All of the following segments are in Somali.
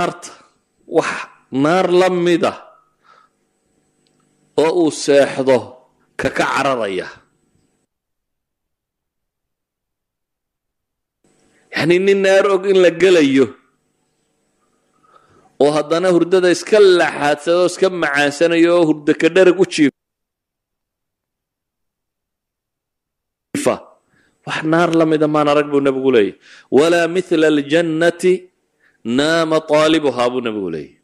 naarta wax naar la mida oo uu seexdo ka ka cararaya. Yacni nin naar og in la gelayo oo haddana hurdada iska laxaadsado iska macaansanayo oo hurdo ka dherag u jiifa. Wax naar la mida maan arag buu nebigu leeyahy walaa mithla aljannati naama taalibuhaa buu nebigu leeyahy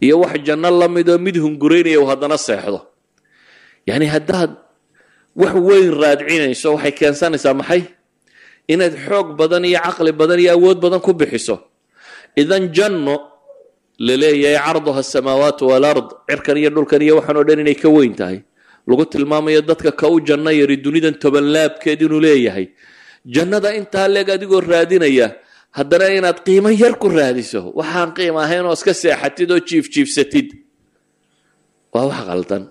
iyo wax janno la midoo mid hunguraynaya uu haddana seexdo. Yacni haddaad wax weyn raadcinayso waxay keensanaysaa maxay? Inaad xoog badan iyo caqli badan iyo awood badan ku bixiso. Idan janno la leeyahay carduha asamaawaatu walard cirkan iyo dhulkan iyo waxaan oo dhan inay ka weyn tahay. Lagu tilmaamayo dadka ka u janno yari dunidan tobanlaabkeed inuu leeyahay jannada intaa leeg adigoo raadinaya haddana inaad qiimo yar ku raadiso waxaan qiim ahayn oo iska seexatid oo jiifjiifsatid waa wax qaldan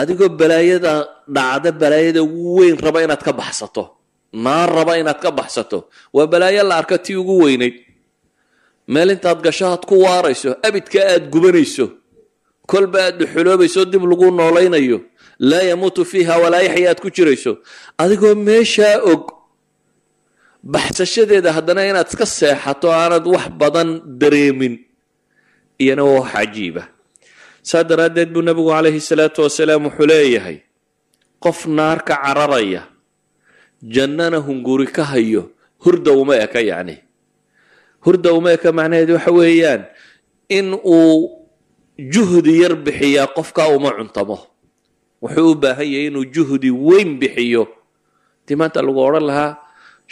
adigoo balaayada dhacda balaayada ugu weyn raba inaad ka baxsato. Naar raba inaad ka baxsato. Waa balaayo la arka tii ugu weynayd meel intaad gasho aad ku waarayso abidka aad gubanayso kolba aad dhuxuloobayso dib lagu noolaynayo laa yamuutu fiiha walaa yaxya aad ku jirayso. Adigoo meeshaa og baxsashadeeda haddana inaad iska seexato aanad wax badan dareemin iyana waa wax cajiiba. Saa daraaddeed buu nebigu calayhi salaatu wasalaam wuxuu leeyahay qof naar ka cararaya jannana hunguri ka hayo hurda uma eka yacni. Hurda uma eka macnaheedu waxa weeyaan in uu juhdi yar bixiyaa qofkaa uma cuntamo wuxuu u baahan yahay inuu juhdi weyn bixiyo. Dii maanta lagu odhan lahaa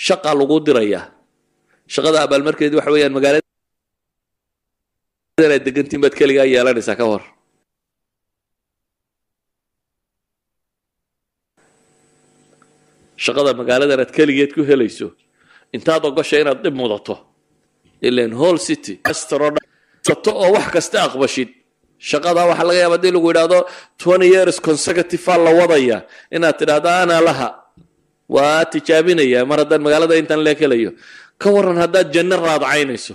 shaqa lagu dirayaa shaqada abaalmarkeedu waxa weeyaan magaalada inaad degantiin baad keligaa yeelanaysaa ka hor. Shaqada magaaladan aad keligeed ku helayso intaad ogosha inaad dhib mudato. Ilan hall city oo wax kasta aqbashid shaqada waxaa laga yaaba haddii lagu yidhaahdo twenty years consecutive aa la wadaya. Inaad tidhaahdo ana laha. Waa tijaabinaya mar haddaan magaalada intaan leeg helayo. Ka waran haddaad janno raadcaynayso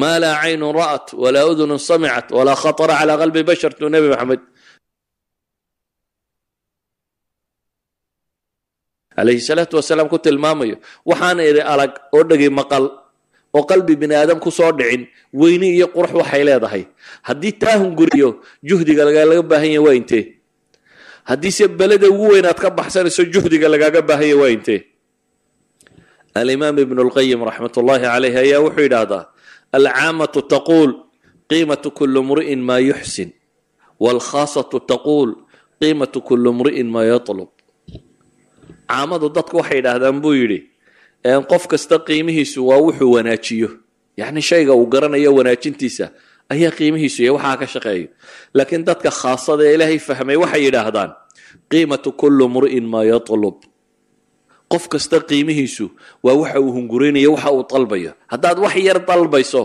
maa laa caynun ra'at walaa udunun samicat walaa khatara calaa qalbi bashar tuu nebi maxamed. Calayhi salaatu wasalaam ku tilmaamayo. Waxaana idhi alag oo dhegi maqal oo qalbi bini aadam ku soo dhicin weyni iyo qurux waxay leedahay. Haddii taa hunguriyo juhdiga lagalaga baahan yahay waa intee haddiise beleda ugu weyn aad ka baxsanayso juhdiga lagaaga baahan yahay waa intee alimaam ibnu lqayim raxmat ullahi calayh ayaa wuxuu yidhaahdaa alcaamatu taquul qiimatu kuli mri'in maa yuxsin. Waalkhaasatu taquul qiimatu kuli mri'in maa yatlub. Caamadu dadku waxay yidhaahdaan buu yidhi qof kasta qiimihiisu waa wuxuu wanaajiyo. Yacni shayga uu garanayo wanaajintiisa ayaa qiimihiisu iyo waxaa ka shaqeeyo. Laakiin dadka khaasada ee ilaahay fahmay waxay yidhaahdaan qiimatu kulli mri'in maa yatlub. Qof kasta qiimihiisu waa waxa uu hunguraynayo waxa uu dalbayo. Haddaad wax yar dalbayso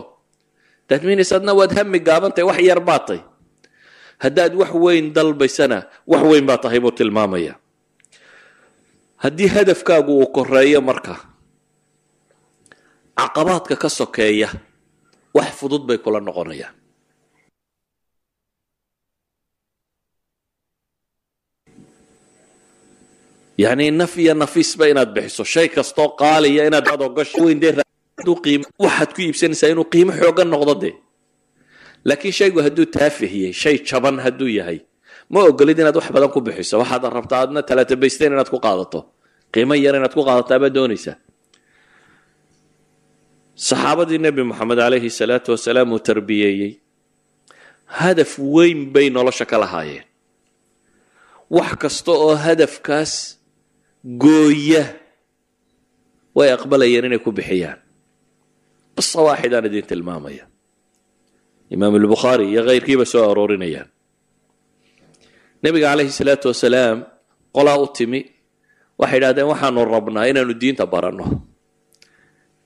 dadminis adna waad hami gaabantahay wax yar baad haddaad wax weyn dalbaysana wax weyn baa tahay buu tilmaamaya haddii hadafkaagu uu koreeyo marka caqabaadka ka sokeeya wax fudud bay kula noqonayaan. Yacni naf iyo nafiisba inaad bixiso. Shay kastoo qaaliya inaad waxaad ku iibsanaysaa inuu qiimo xoogan noqdo dee. Laakiin shaygu hadduu taafihiyey shay jaban hadduu yahay ma ogolid inaad wax badan ku bixiso. Waxaad rabtaa aadna talaatabaysteen inaad ku qaadato. Qiimo yar inaad ku qaadataa baad doonaysaa saxaabadii nebi moxamed calayhi salaatu wasalaam uu tarbiyeeyey hadaf weyn bay nolosha ka lahaayeen. Wax kasta oo hadafkaas gooya way aqbalayeen inay ku bixiyaan. Qisa waaxidaan idin tilmaamaya imaam albukhaari iyo keyrkiiba soo aroorinayaan. Nebiga calayhi salaatu wasalaam qolaa u timi waxay idhahdeen waxaanu rabnaa inaanu diinta baranno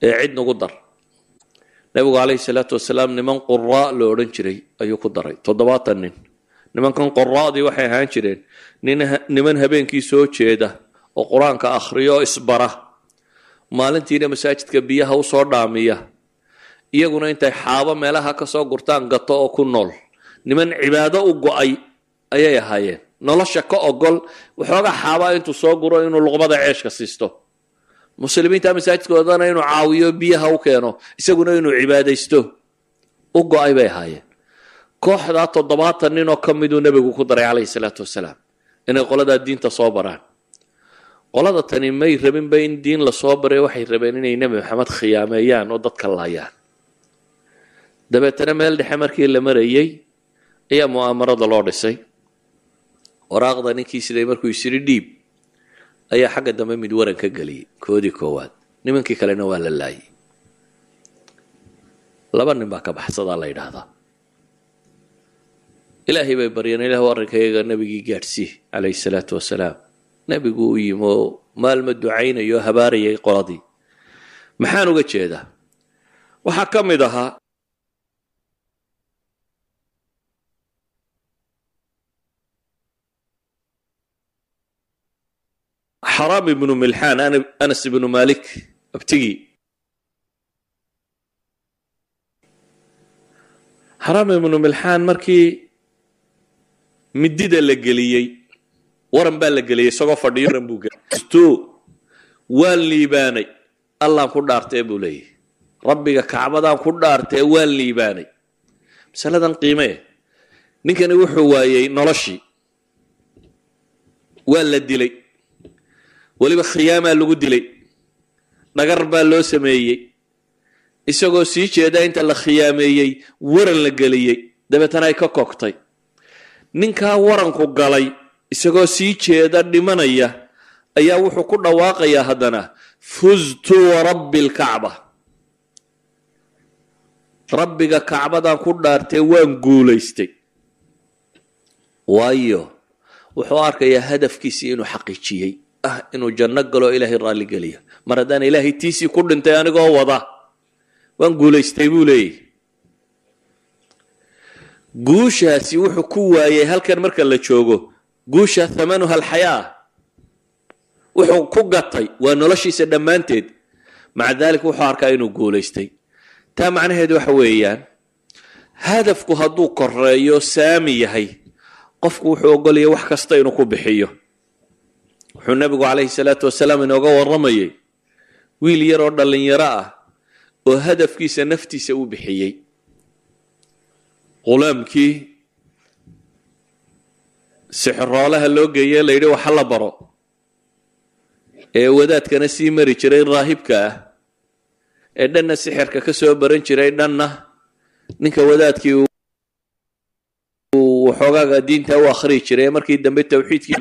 ee cid nagu dar. Nebigu calayhi salaatu wasalaam niman quraa la odhan jiray ayuu ku daray. Toddobaatan nin. Nimankan quraadii waxay ahaan jireen niman habeenkii soo jeeda oo qur'aanka akhriyo oo isbara. Maalintiina masaajidka biyaha u soo dhaamiya. Iyaguna intay xaabo meelaha ka soo gurtaan gato oo ku nool. Niman cibaado u go'ay ayay ahaayeen. Nolosha ka ogol waxoogaa xaabaa intuu soo guro inuu luqmada ceeshka siisto muslimiinta masaajidkoodana inuu caawiyo biyaha u keeno isaguna inuu cibaadaysto u go'ay bay ahaayeen. Kooxdaa toddobaatan nin oo ka miduu nebigu ku daray calayhi salaatu wasalaam inay qoladaa diinta soo baraan. Qolada tani may rabinba in diin la soo baray waxay rabeen inay nebi maxamed khiyaameeyaan oo dadka laayaan. Dabeetana meel dhexe markii la marayey ayaa mu'aamarada loo dhisay. Waraaqda ninkii siday markuu isiri dhiib ayaa xagga dambe mid waran ka geliyey koodii koowaad. Nimankii kalena waa la laayay. Laba nin baa ka baxsadaa la yidhaahdaa. Ilaahay bay baryeen ilah arrinkayaga nebigii gaadhsii calayhi salaatu wasalaam. Nebigu u yimi oo maalma ducaynayo habaarayay qoladii. Maxaan uga jeedaa? Waxaa ka mid ahaa xaraam ibnu milxaan anas ibnu malik abtigii xaraam ibnu milxaan markii midida la geliyey waran baa la geliyey isagoo fadhiyo waran buu geliyey. Waan liibaanay. Allaan ku dhaartee buu leeyahy rabbiga kacbadaan ku dhaartee waan liibaanay. Masaladan qiimee ninkani wuxuu waayey noloshii. Waa la dilay weliba khiyaamaa lagu dilay. Dhagar baa loo sameeyey. Isagoo sii jeeda inta la khiyaameeyey waran la geliyey. Dabeetana ay ka kogtay ninkaa waranku galay isagoo sii jeeda dhimanaya ayaa wuxuu ku dhawaaqayaa haddana fuztu warabbi lkacba rabbiga kacbadan ku dhaartee waan guulaystay. Waayo wuxuu arkayaa hadafkiisii inuu xaqiijiyey ah inuu janno galo ilaahay raalli geliya. Mar haddaan ilaahay tiisii ku dhintay anigoo wada. Waan guulaystay buu leeyahy guushaasi wuxuu ku waayey halkan marka la joogo. Guusha thamanuha alxayaa wuxuu ku gatay waa noloshiisa dhammaanteed. Maca dalik wuxuu arkaa inuu guulaystay. Taa macnaheedu waxa weeyaan hadafku hadduu koreeyo saami yahay. Qofku wuxuu ogolaya wax kasta inuu ku bixiyo wuxuu nebigu calayhi salaatu wasalaam inooga warramayay. Wiil yar oo dhallinyaro ah oo hadafkiisa naftiisa u bixiyey qulaamkii sixiroolaha loo geeye la yidhi waxa la baro. Ee wadaadkana sii mari jiray raahibka ah. Ee dhanna sixirka ka soo baran jiray dhanna ninka wadaadkii uu waxoogaaga diinta u akhriyi jiray. Markii dambe tawxiidkii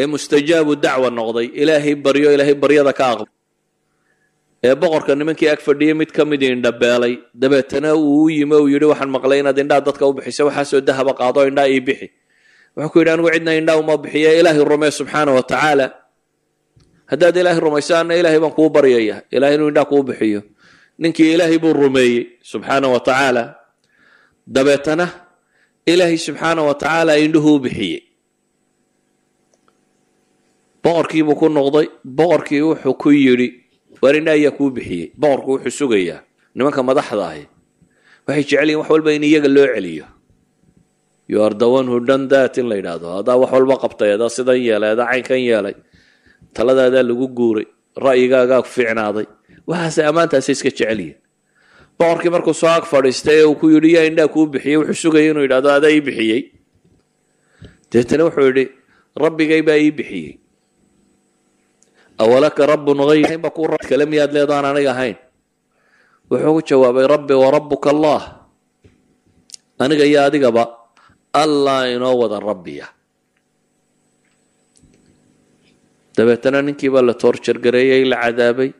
ee mustajaabu dacwa noqday. Ilaahay baryo ilaahay baryada ka aqbal. Ee boqorka nimankii ag fadhiyay mid ka mid indhabeelay dabeetana uu u yimi uu yidhi waxaan maqlay inaad indhaha dadka u bixisa waxaasoo dahaba qaado indhaa ii bixi. Wuxuu ku yidhi anigu cidna indhaa uma bixiya ilaahay rumee subxaana wa tacaala. Haddaad ilaahay rumayso anna ilaahay baan kuu baryaya ilahay inuu indhaa kuu bixiyo. Ninkii ilaahay buu rumeeyey subxaana wa tacaala. Dabeetana ilaahay subxaana wa tacaala indhuhu u bixiyey boqorkiibuu ku noqday boqorkii wuxuu ku yidhi waar indha ayaa kuu bixiyey. Boqorku wuxuu sugayaa nimanka madaxda ahi waxay jecel yihiin wax walba in iyaga loo celiyo. Done that in la yidhaahdo. Haddaa wax walba qabtay adaa sidan yeelay adaa caynkan yeelay taladaadaa lagu guuray ra'yigaagaa fiicnaaday. Waxaase ammaantaasay iska jecel yihiin boqorkii markuu soo ag fadhiistay ee uu ku yidhi yaa indhaa kuu bixiyey wuxuu sugayay inuu yidhahdo adaa ii bixiyey. Deetana wuxuu yidhi rabbigay baa ii bixiyey awalaka rabbun hayba ku kale miyaad leedaan aniga ahayn wuxuu ku jawaabay rabbi wa rabbuka allah aniga iyo adigaba allah inoo wada rabbiya dabeetana ninkiibaa la toorjargareeyey la cadaabay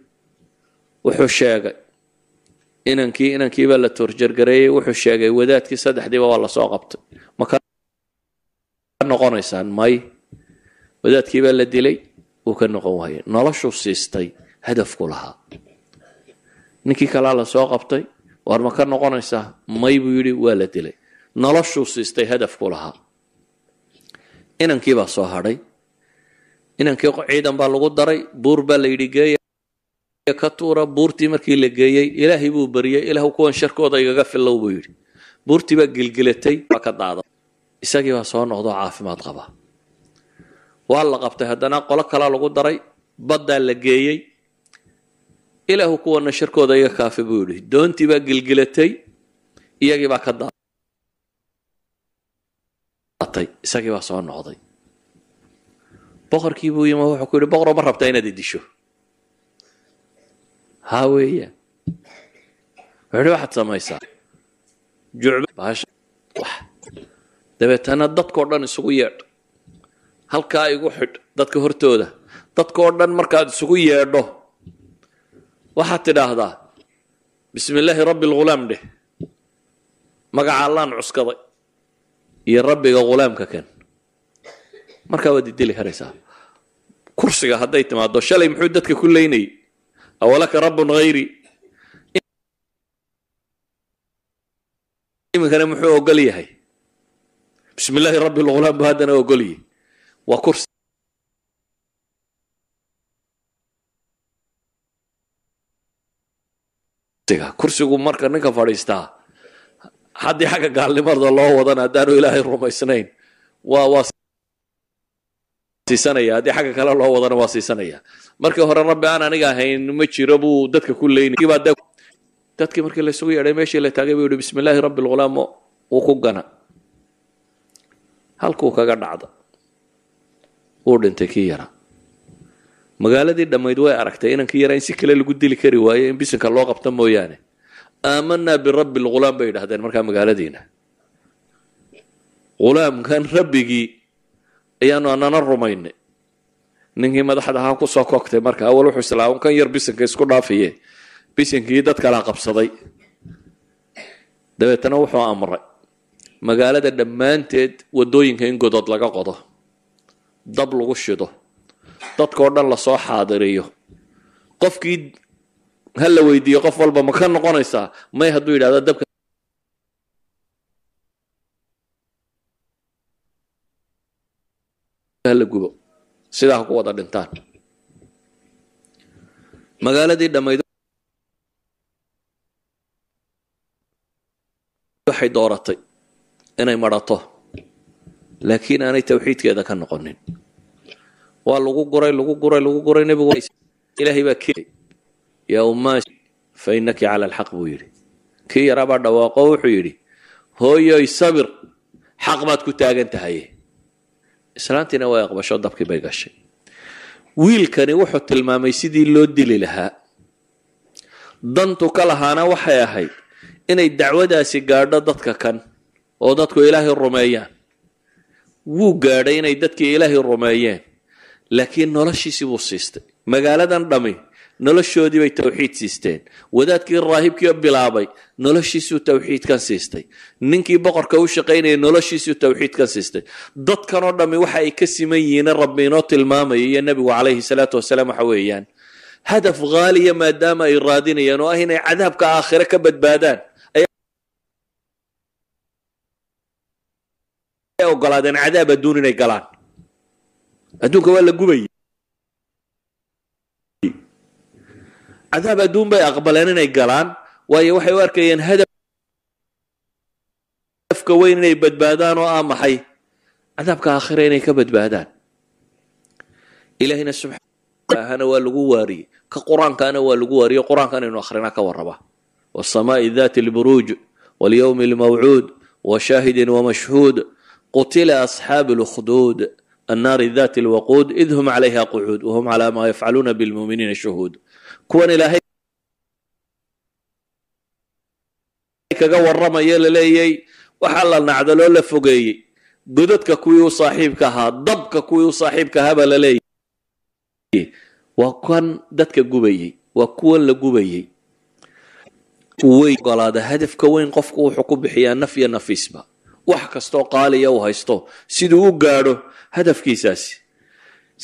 wuxuu sheegay inankii inankiibaa la toorjargareeyey wuxuu sheegay wadaadkii saddexdiiba waa la soo qabtay ma noqonaysaan may wadaadkiibaa la dilay uu ka noqon waayey noloshuu siistay hadafku lahaa. Ninkii kalaa la soo qabtay waar ma ka noqonaysaa may buu yidhi waa la dilay. Noloshuu siistay hadafku lahaa. Inankiibaa soo hadhay. Inankii ciidan baa lagu daray buur baa la yidhi geeya ka tuura buurtii markii la geeyey ilaahay buu baryey ilaahu kuwan sharkooda igaga fillow buu yidhi. Buurtii baa gilgilatay waa ka daada isagii baa soo noqdoo caafimaad qaba waa la qabtay haddana qolo kalaa lagu daray baddaa la geeyey. Ilaahu kuwana sharkooda iga kaafi buu yidhi doontii baa gilgilatay iyagii baa ka daatay isagii baa soo noqday. Boqorkii buu yimi wuxuu ku yidhi boqoroo ma rabtaa inaad idisho. Haa weeyaan wuxuu yidhi waxaad samaysaa. Wax. Dabeetana dadkao dhan isugu yeedh halkaa igu xidh dadka hortooda. Dadkao dhan markaad isugu yeedho. Waxaad tidhaahdaa bismi illaahi rabbi alghulaam dheh. Magaca allaan cuskaday iyo rabbiga ghulaamka kan markaa waad idili karaysaa. Kursiga hadday timaado shalay muxuu dadka ku leynayay awalaka rabbun hayri iminkana muxuu ogol yahay? Bismi illaahi rabbi alghulaam buu haddana ogolyahy waa kursi kursigu marka ninka fadhiistaa haddii xagga gaalnimada loo wadana haddaanu ilaahay rumaysnayn waa waa siisanaya. Haddii xagga kale loo wadana waa siisanaya. Markii hore rabbi aan aniga ahayn ma jiro buu dadka ku leynay dadkii markii laysugu yeedhay meeshii la taagay buu yihi bismi illaahi rabbi alghulaam wuu ku gana. Halkuu kaga dhacda wuu dhintay kii yaraa magaaladii dhammayd way aragtay inankii yaraa in si kale lagu dili kari waayo in bisinka loo qabta mooyaane. Aamanaa birabbi lghulaam bay yidhahdeen markaa magaaladiina. Ghulaamkan rabbigii ayaanu anana rumaynay. Ninkii madaxda ahaa ku soo kogtay marka awal wuxuu islaa kan yar bisinka isku dhaafiye. Bisinkii dad kalaa qabsaday. Dabeetana wuxuu amray. Magaalada dhammaanteed waddooyinka in godod laga qodo dab lagu shido. Dadkao dhan la soo xaadiriyo. Qofkii ha la weydiiyo qof walba ma ka noqonaysaa may hadduu yidhahdo dabka. Hala gubo. Sidaa ha ku wada dhintaan. Magaaladii dhammayd waxay dooratay inay madhato laakiin aanay tawxiidkeeda ka noqonin. Waa lagu guray lagu guray lagu guray nebigu ilaahay baa kii. Yaa ummaashi fa innaki cala alxaq buu yidhi. Kii yaraabaa dhawaaqo wuxuu yidhi hooyoy sabir xaq baad ku taagan tahay. Islaantiina way aqbasho dabkii bay gashay. Wiilkani wuxuu tilmaamay sidii loo dili lahaa. Dantu ka lahaana waxay ahayd inay dacwadaasi gaadho dadka kan oo dadku ilaahay rumeeyaan wuu gaadhay inay dadkii ilaahay rumeeyeen. Laakiin noloshiisii buu siistay. Magaaladan dhami noloshoodii bay tawxiid siisteen. Wadaadkii raahibkii bilaabay noloshiisuu tawxiidkan siistay. Ninkii boqorka u shaqaynayay noloshiisuu tawxiidkan siistay. Dadkanoo dhammi waxa ay ka siman yihiin rabbi inoo tilmaamaya iyo nebigu calayhi salaatu wasalaam waxa weeyaan. Hadaf haaliya maadaama ay raadinayaan oo ah inay cadaabka aakhire ka badbaadaan ay ogolaadeen cadaab adduun inay galaan. Adduunka waa la gubayay cadaab adduun bay aqbaleen inay galaan waayo waxay u arkayeen hadafka weyn inay badbaadaan oo ah maxay. Cadaabka aakhira inay ka badbaadaan. Ilahina subxaahana waa lagu waariyey. Ka qur'aankaana waa lagu waariyey. Qur'aankan aynu akhrina ka warraba. Wasamaa'i dati lburuuj walyowmi almawcuud washaahidin wamashhuud qutila asxaabu lkhduud annaari dati lwaquud id hum calayha qucuud wahum calaa maa yafcaluuna bilmuuminiina shuhuud kuwan ilaahay kaga warramaya laleeyay waxaa la nacdaloo la fogeeyey godadka kuwii u saaxiibka ahaa dabka kuwii u saaxiibka ahaa baa laleeyay waa kan dadka gubayey waa kuwan la gubayey way ogolaada hadafka weyn qofku wuxuu ku bixiyaa naf iyo wax kastoo qaaliya uu haysto siduu u gaadho hadafkiisaasi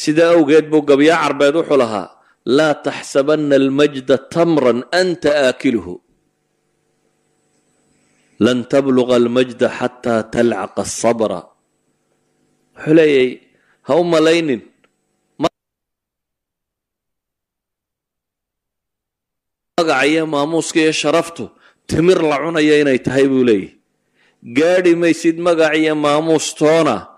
sidaa awgeed buu gabyaa carbeed wuxuu lahaa laa taxsabana almajda tamran anta aakiluhu. Lan tabluga almajda xataa talcaqa asabra wuxuu leeyahay ha u malaynin magaca iyo maamuuska iyo sharaftu timir la cunaya inay tahay buu leeyahy gaadhi maysid magac iyo maamuus toona.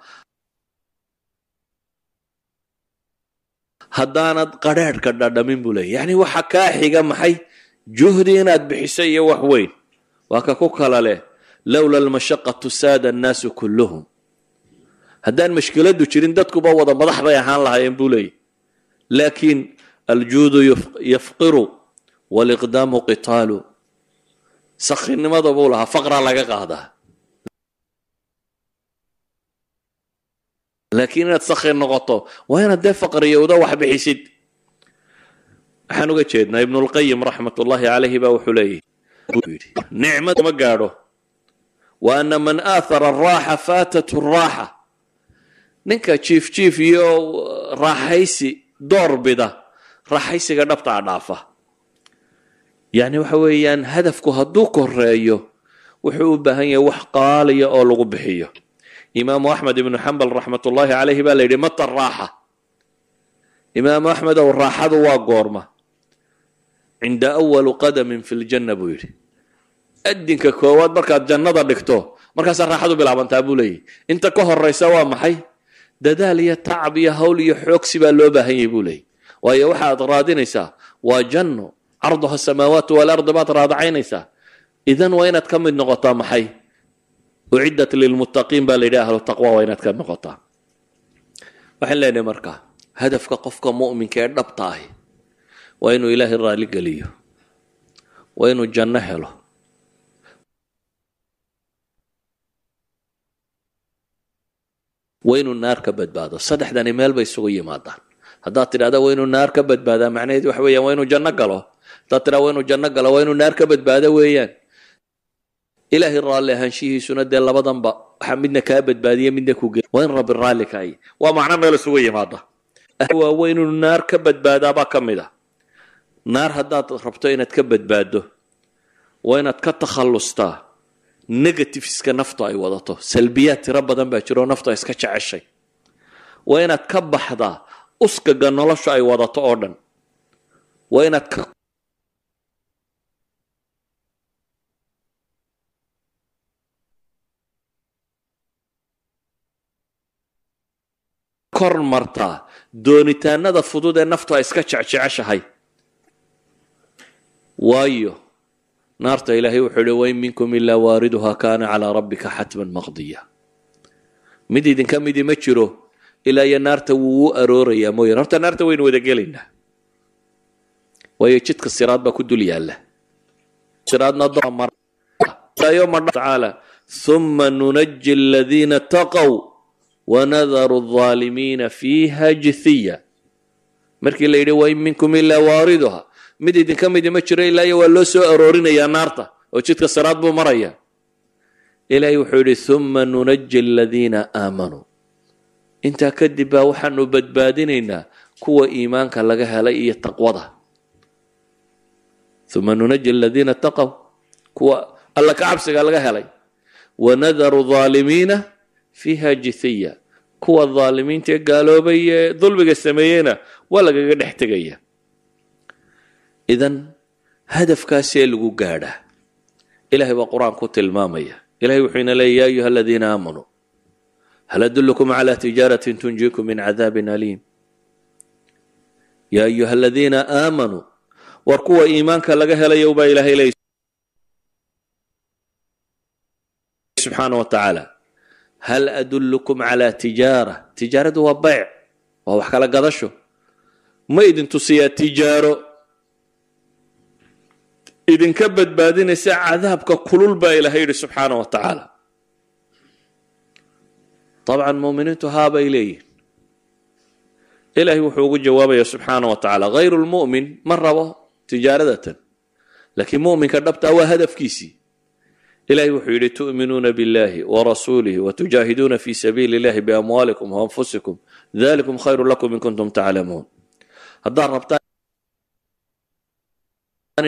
Haddaanad qadrhaadhka dhadhamin buu leeyahy yacni waxa kaa xiga maxay? Juhdi inaad bixiso iyo wax weyn. Waa ka ku kala leh. Lowla almashaqatu saada annaasu kulluhum. Haddaan mashkiladdu jirin dadkuba wada madax bay ahaan lahaayeen buu leeyahy laakiin aljuudu yafqiru waliqdaamu qitaalu. Sakhinimada buu lahaa faqra laga qaadaa laakiin inaad sakhin noqoto waa inaad dee faqriyowda wax bixisid waxaan uga jeednaa ibnulqayim raxmat ullahi calayhi baa wuxuu leeyahy nicmad ma gaadho wa ana man aathara araaxa faatathu raaxa ninka jiif jiif iyo raaxaysi door bida raaxaysiga dhabta a dhaafa yacni waxa weeyaan hadafku hadduu koreeyo wuxuu u baahan yahay wax qaaliya oo lagu bixiyo imaamu axmed ibnu xambal raxmat ullaahi calayhi baa la yidhi mata raaxa imaamu axmed ow raaxadu waa goorma. Cinda awalu qadamin fi ljanna buu yidhi. Adinka koowaad markaad jannada dhigto markaasaa raaxadu bilaabantaa buu leeyahy. Inta ka horaysa waa maxay? Dadaal iyo tacab iyo hawl iyo xoogsi baa loo baahan yahay buu leeyahy. Waayo waxaad raadinaysaa waa janno carduha samaawaatu walardi baad raadacaynaysaa idan waa inaad ka mid noqotaa maxay uciddat lilmuttaqiin baa la yidhi ahlu taqwa waa inaad ka noqotaa waxaan leenahay marka hadafka qofka mu'minka ee dhabta ahi waa inuu ilaahay raali geliyo waa inuu janno helo waa inuu naar ka badbaado saddexdani meel bay isugu yimaadaan haddaad tidhahda waa inuu naar ka badbaadaa macnaheed waxa weeyaan waa inuu janno galo haddaad tidhahda waa inuu janno galo waa inuu naar ka badbaado weeyaan ilaahay raalli ahaanshihiisuna dee labadanba waxa midna kaa badbaadiya midna ku gel. Waa in rabbi raalli ka ay waa macno meel isugu yimaada waa waa inuu naar ka badbaadaabaa ka mid a naar haddaad rabto inaad ka badbaaddo waa inaad ka takhallustaa. Negativeska naftu ay wadato. Salbiyaad tiro badan baa jiro naftu ay iska jeceshay. Waa inaad ka baxdaa. Uskaga nolosha ay wadato oo dhan. Waa inaad ka kor martaa doonitaanada fudud ee naftu ay iska jecjeceshahay waayo naarta ilaahay wuxuu ihi wain minkum ilaa waariduha kaana calaa rabbika xatman maqdiya. Mid idinka midi ma jiro ilaa iyo naarta wuu u aroorayaa mooyane horta naarta waynu wada gelaynaa. Waayo jidka siraad baa ku dul yaalla. Siraadna ثuma nunaji aladiina taqow wanadaru aldaalimiina fiiha jithiya markii la yidhi wain minkum ilaa waariduha mid idinka midi ma jiro ilaa iyo waa loo soo aroorinayaa naarta oo jidka saraad buu maraya ilaahay wuxuu yidhi humma nunaji aladiina aamanuu intaa kadib baa waxaanu badbaadinaynaa kuwa iimaanka laga helay iyo taqwada uma nunaji aladiina taqow kuwa alla ka cabsiga laga helay fiiha jithiya kuwa dhaalimiinta ee gaaloobay ee dulmiga sameeyeyna waa lagaga dhex tegaya. Idan hadafkaasee lagu gaadhaa ilahay baa qur'aan ku tilmaamaya. Ilahay wuxuu ina leeya ya ayuha aladiina aamanuu hal adulkum cala tijaaratin tunjiikum min cadaabin aliim? Ya ayuha aladiina aamanuu war kuwa iimaanka laga helayo baa ilahay leey subxaana wa tacaala hal adullukum calaa tijaara tijaaradu waa bayc waa wax kala gadasho ma idin tusiyaa tijaaro idinka badbaadinaysa cadaabka kulul baa ilahay yidhi subxaana wa tacaala dabcan muuminiintu haabay leeyihiin ilahay wuxuu ugu jawaabaya subxaana wa tacaala hayru lmu'min ma rabo tijaaradatan laakiin mu'minka dhabtaa waa hadafkiisii ilahi wuxuu yidhi tu'minuuna biاllahi warasuulihi watujaahiduuna fi sabiili اllahi biamwaalikum waanfusikum dalikum khayru lakum in kuntum taclamuun haddaad rabtaan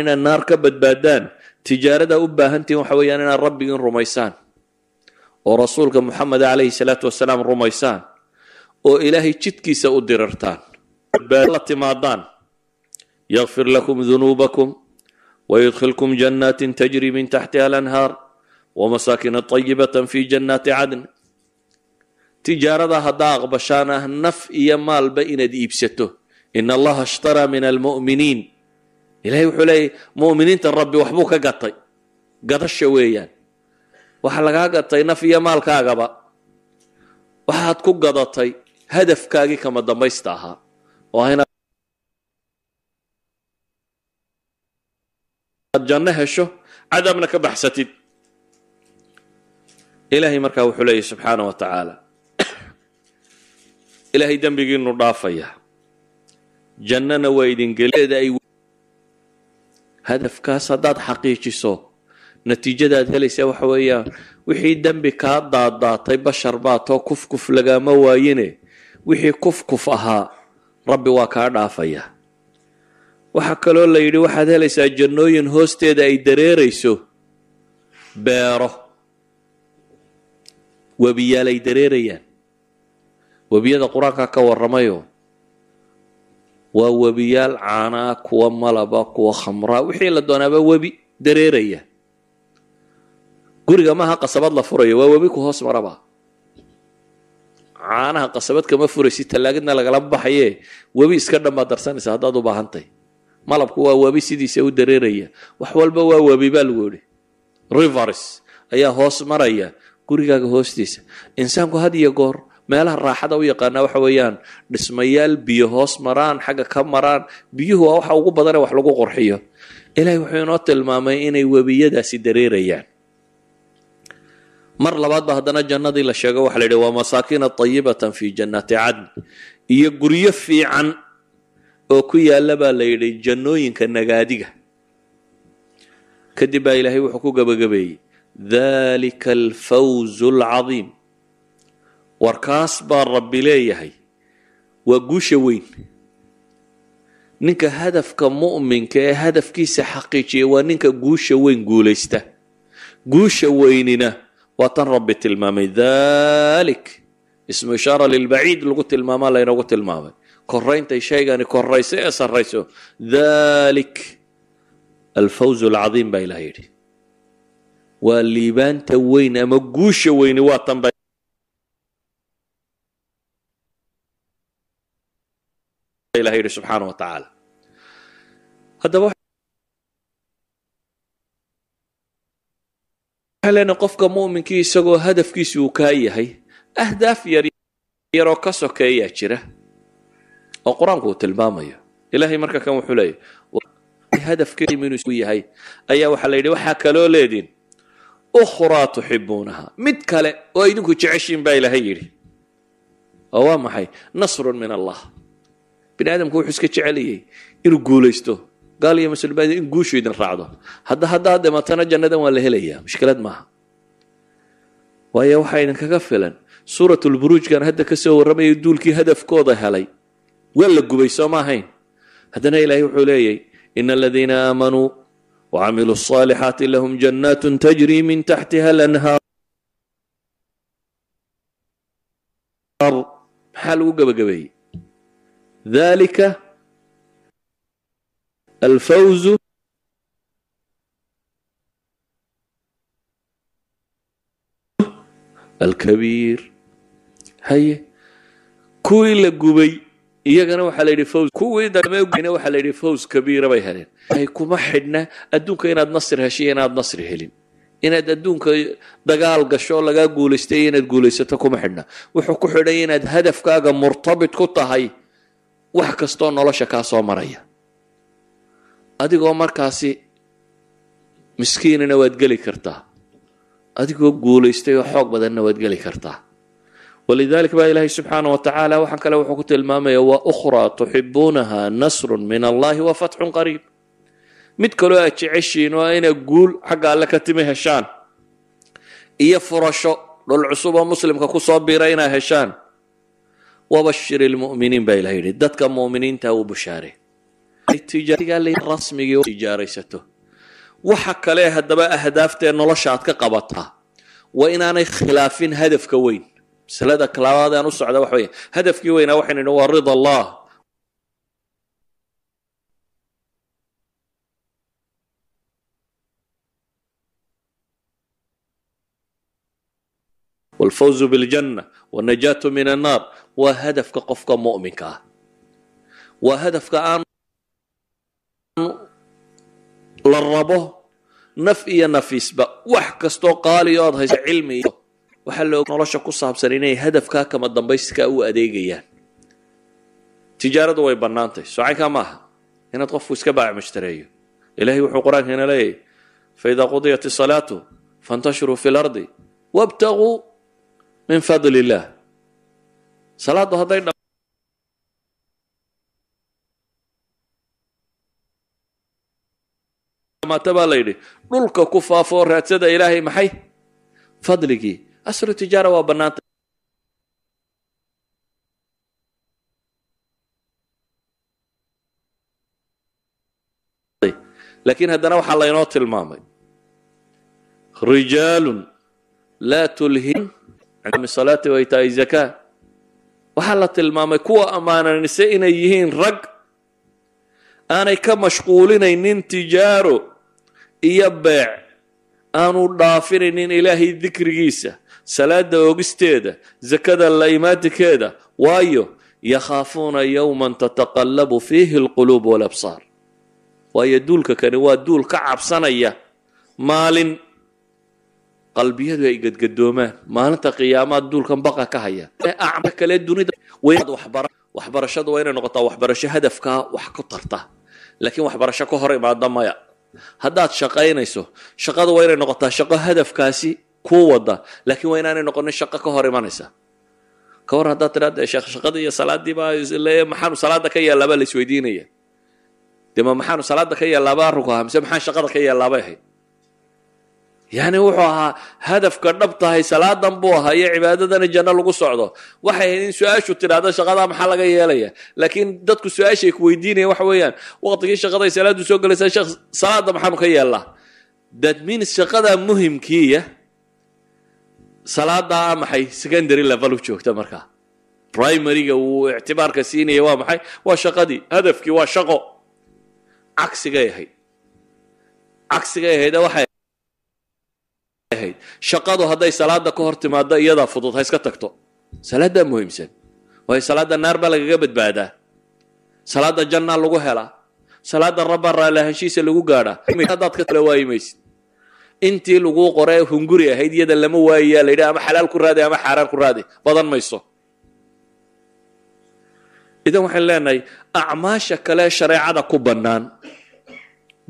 inaad naar ka badbaadaan tijaaradaa u baahantihin waxa weeyaan inaad rabbigiin rumaysaan oo rasuulka muxamed calayhi salaatu wasalaam rumaysaan oo ilaahay jidkiisa u dirirtaan la timaadaan. Yakfir lakum dunuubakum wayudkhilkum janaatin tajri min taxtiha alanhaar wmasaakiina ayibatan fii jannaati cadn tijaaradaa haddaa aqbashaan ah naf iyo maalba inaad iibsato in allaha ishtaraa min almuminiin ilahay wuxuu leeyahy muminiinta rabbi waxbuu ka gatay gadasha weeyaan waxa lagaa gatay naf iyo maalkaagaba waxaad ku gadatay hadafkaagii kama dambaysta ahaa oo ah janno hesho cadaabna ka baxsatid ilaahay markaa wuxuu leeyahy subxaana wa tacaala ilaahay dembigiinu dhaafaya. Jannana waa idingeleeda ay hadafkaas haddaad xaqiijiso natiijadaad helaysaa waxa weeyaan wixii dembi kaa daaddaatay bashar baatoo kufkuf lagaama waayine wixii kufkuf ahaa rabbi waa kaa dhaafaya. Waxaa kaloo la yidhi waxaad helaysaa jannooyin hoosteeda ay dareerayso beero webiyaal ay dareerayaan. Webiyada qur'aanka ka warramayo waa webiyaal caanaa kuwa malaba kuwa khamraa wixii la doonaaba webi dareeraya. Guriga maaha qasabad la furayo waa webi ku hoos maraba. Caanaha qasabad kama furaysi tallaagadna lagala baxaye webi iska dhan baad darsanaysa haddaad u baahantay. Malabku waa webi sidiisa u dareeraya. Wax walba waa webi baa lagu yihi rivers ayaa hoos maraya gurigaaga hoostiisa. Insaanku had iyo goor meelaha raaxada u yaqaanaa waxa weeyaan dhismayaal biyo hoos maraan xagga ka maraan biyuhu waa waxa ugu badane wax lagu qurxiyo. Ilaahay wuxuu inoo tilmaamay inay webiyadaasi dareerayaan. Mar labaad ba haddana jannadii la sheego waxa la yidhi waa masaakina tayibatan fi jannaati cadn. Iyo guryo fiican oo ku yaalla baa la yidhi jannooyinka nagaadiga. Kadib baa ilaahay wuxuu ku gabagabeeyey dalika alfawzu alcadiim warkaas baa rabbi leeyahay. Waa guusha weyn. Ninka hadafka mu'minka ee hadafkiisa xaqiijiya waa ninka guusha weyn guulaysta. Guusha weynina waa tan rabbi tilmaamay dalik ismu ishaara lilbaciid lagu tilmaamaa laynoogu tilmaamay. Korayntay shaygani korayso ee sarrayso dalik alfawz alcadiim baa ilaah yidhi waa liibaanta weyn ama guusha weyni waa tan ba ilah yidhi subxaana wa tacaala. Haddaba waxaa leenahay qofka mu'minkii isagoo hadafkiisi uu kaa yahay ahdaaf yar yaroo ka sokeeyaa jira oo qur'aanku uu tilmaamayo. Ilahay marka kan wuxuu leeyahy hadafkeedu yahay. Ayaa waxaa la yidhi waxaa kaloo leediin ukhraa tuxibuunaha mid kale oo idinku jeceshiin baa ilaahay yidhi. Oo waa maxay? Nasrun min allah. Bini aadamku wuxuu iska jeceliyey inuu guulaysto. Gaal iyo muslimiin in guushu idin raacdo. Hadda haddaad dhimatana jannadan waa la helayaa. Mushkilad maaha. Waayo waxaa idinkaga filan. Suuratulburuujkan hadda ka soo warramayay duulkii hadafkooda helay. Waa la gubay soo ma ahayn. Haddana ilaahay wuxuu leeyay ina aladiina aamanuu wacamiluu الصaalixaati lahum jannaat tajri min taxtiha alanhaar maxaa lagu gebagabeeyey dalika alfawzu alkabiir haye kuwii la gubay iyagana waxaa la yidhi kuwii damena waxaa la yidhi kabiira bay heleen ay kuma xidhna adduunka inaad nasri heshiyo inaad nasri helin. Inaad adduunka dagaal gasho lagaa guulaystay inaad guulaysato kuma xidhna. Wuxuu ku xidhanya inaad hadafkaaga murtabit ku tahay wax kastoo nolosha kaa soo maraya. Adigoo markaasi miskiinana waad geli kartaa. Adigoo guulaystay oo xoog badanna waad geli kartaa walidalik baa ilaahay subxaana wa tacaala waxaan kale wuxuu ku tilmaamaya wa ukhraa tuxibuunaha nasrun min allahi wa qariib. Mid kaloo aad jeceshiin oo inaa guul xagga alle ka timi heshaan iyo furasho dhul cusub oo muslimka ku soo biira inaa heshaan. Wabashir ilmu'miniin baa ilah yidhi dadka mu'miniinta uu bushaare. Tijaaraysato. Waxa kale haddaba ahdaaftae nolosha aad ka qabataa waa inaanay khilaafin hadafka weyn masalada kalaaadaan u socda waxa wey hadafkii weynaa ah waxaynu idhi waa rida allah. Walfawzu biljanna wanajaatu min annaar waa hadafka qofka mu'minka ah. Waa hadafka aan la rabo naf iyo nafisba wax kastoo qaaliyo ood haysa cilmi iyo waxaa la og nolosha ku saabsan inay hadafkaa kama dambayskaa u adeegayaan. Tijaaradu way bannaantay. Socankaa maaha? Inaad qofku iska baac mushtareeyo ilahay wuxuu qur'aankeena leeyahy faidaa qudiyat isalaatu fantashiruu fi lardi wabtaguu min fadli illah salaaddu hadday dhamaata baa la yidhi dhulka ku faafo oo raadsada ilaahay maxay? Fadligii aslu tijaara waa bannaantay laakiin haddana waxaa laynoo tilmaamay. Rijaalun laa tulhim can salaati wa itaa'i zakaa waxaa la tilmaamay kuwa ammaananise inay yihiin rag aanay ka mashquulinaynin tijaaro iyo beec aanu dhaafinaynin ilaahay dikrigiisa salaada oogisteeda zakada la imaatikeeda waayo yakhaafuuna yowman tataqallabu fiihi alquluub walabsaar. Waayo duulka kani waa duul ka cabsanaya maalin qalbiyadu ay gadgadoomaan. Maalinta qiyaamaad duulkan baqa ka haya. Kale dunida waxbarashadu waa inay noqotaa waxbarasho hadafkaa wax ku tarta. Laakiin waxbarasho ka hor imaada maya haddaad shaqaynayso shaqada waa inay noqotaa shaqo hadafkaasi kuu wada laakiin waa inaanay noqonin shaqo ka hor imanaysa. Ka hor haddaad tidhahda sheekh shaqadii iyo salaadii baa maxaanu salaada ka yeellaabaa la isweydiinaya dee ma maxaanu salaada ka yeellaaba arrinku ahaa mise maxaan shaqada ka yeellaabay ahayd yacni wuxuu ahaa hadafka dhab tahay salaadan buu ahaa iyo cibaadadana janno lagu socdo. Waxay ahayd in su'aashu tidhaahdo shaqadaa maxaa laga yeelaya? Laakiin dadku su'aashay ku weydiinaya waxa weeyaan. Waqtigii shaqaday salaadu soo gelaysaa sheekh salaada maxaanu ka yeellaa that means shaqadaa muhimkiiya salaadaa maxay? Secondary level joogta markaa. Primaryga uu ictibaarka siinaya waa maxay? Waa shaqadii. Hadafkii waa shaqo. Cagsigay ahayd. Cagsigay ahayd shaqadu hadday salaada ka hor timaado iyadaa fudud ha iska tagto. Salaadaa muhiimsan waayo salaada naar baa lagaga badbaadaa. Salaada jannaa lagu helaa salaada rabbaa raallahaanshiisa lagu gaadhaa haddaad ka tala waayi maysid. Intii laguu qoree hunguri ahayd iyada lama waayayaa la yidhi ama xalaal ku raadi ama xaaraan ku raadi. Badan mayso. Idan waxaan leenahay acmaasha kale shareecada ku bannaan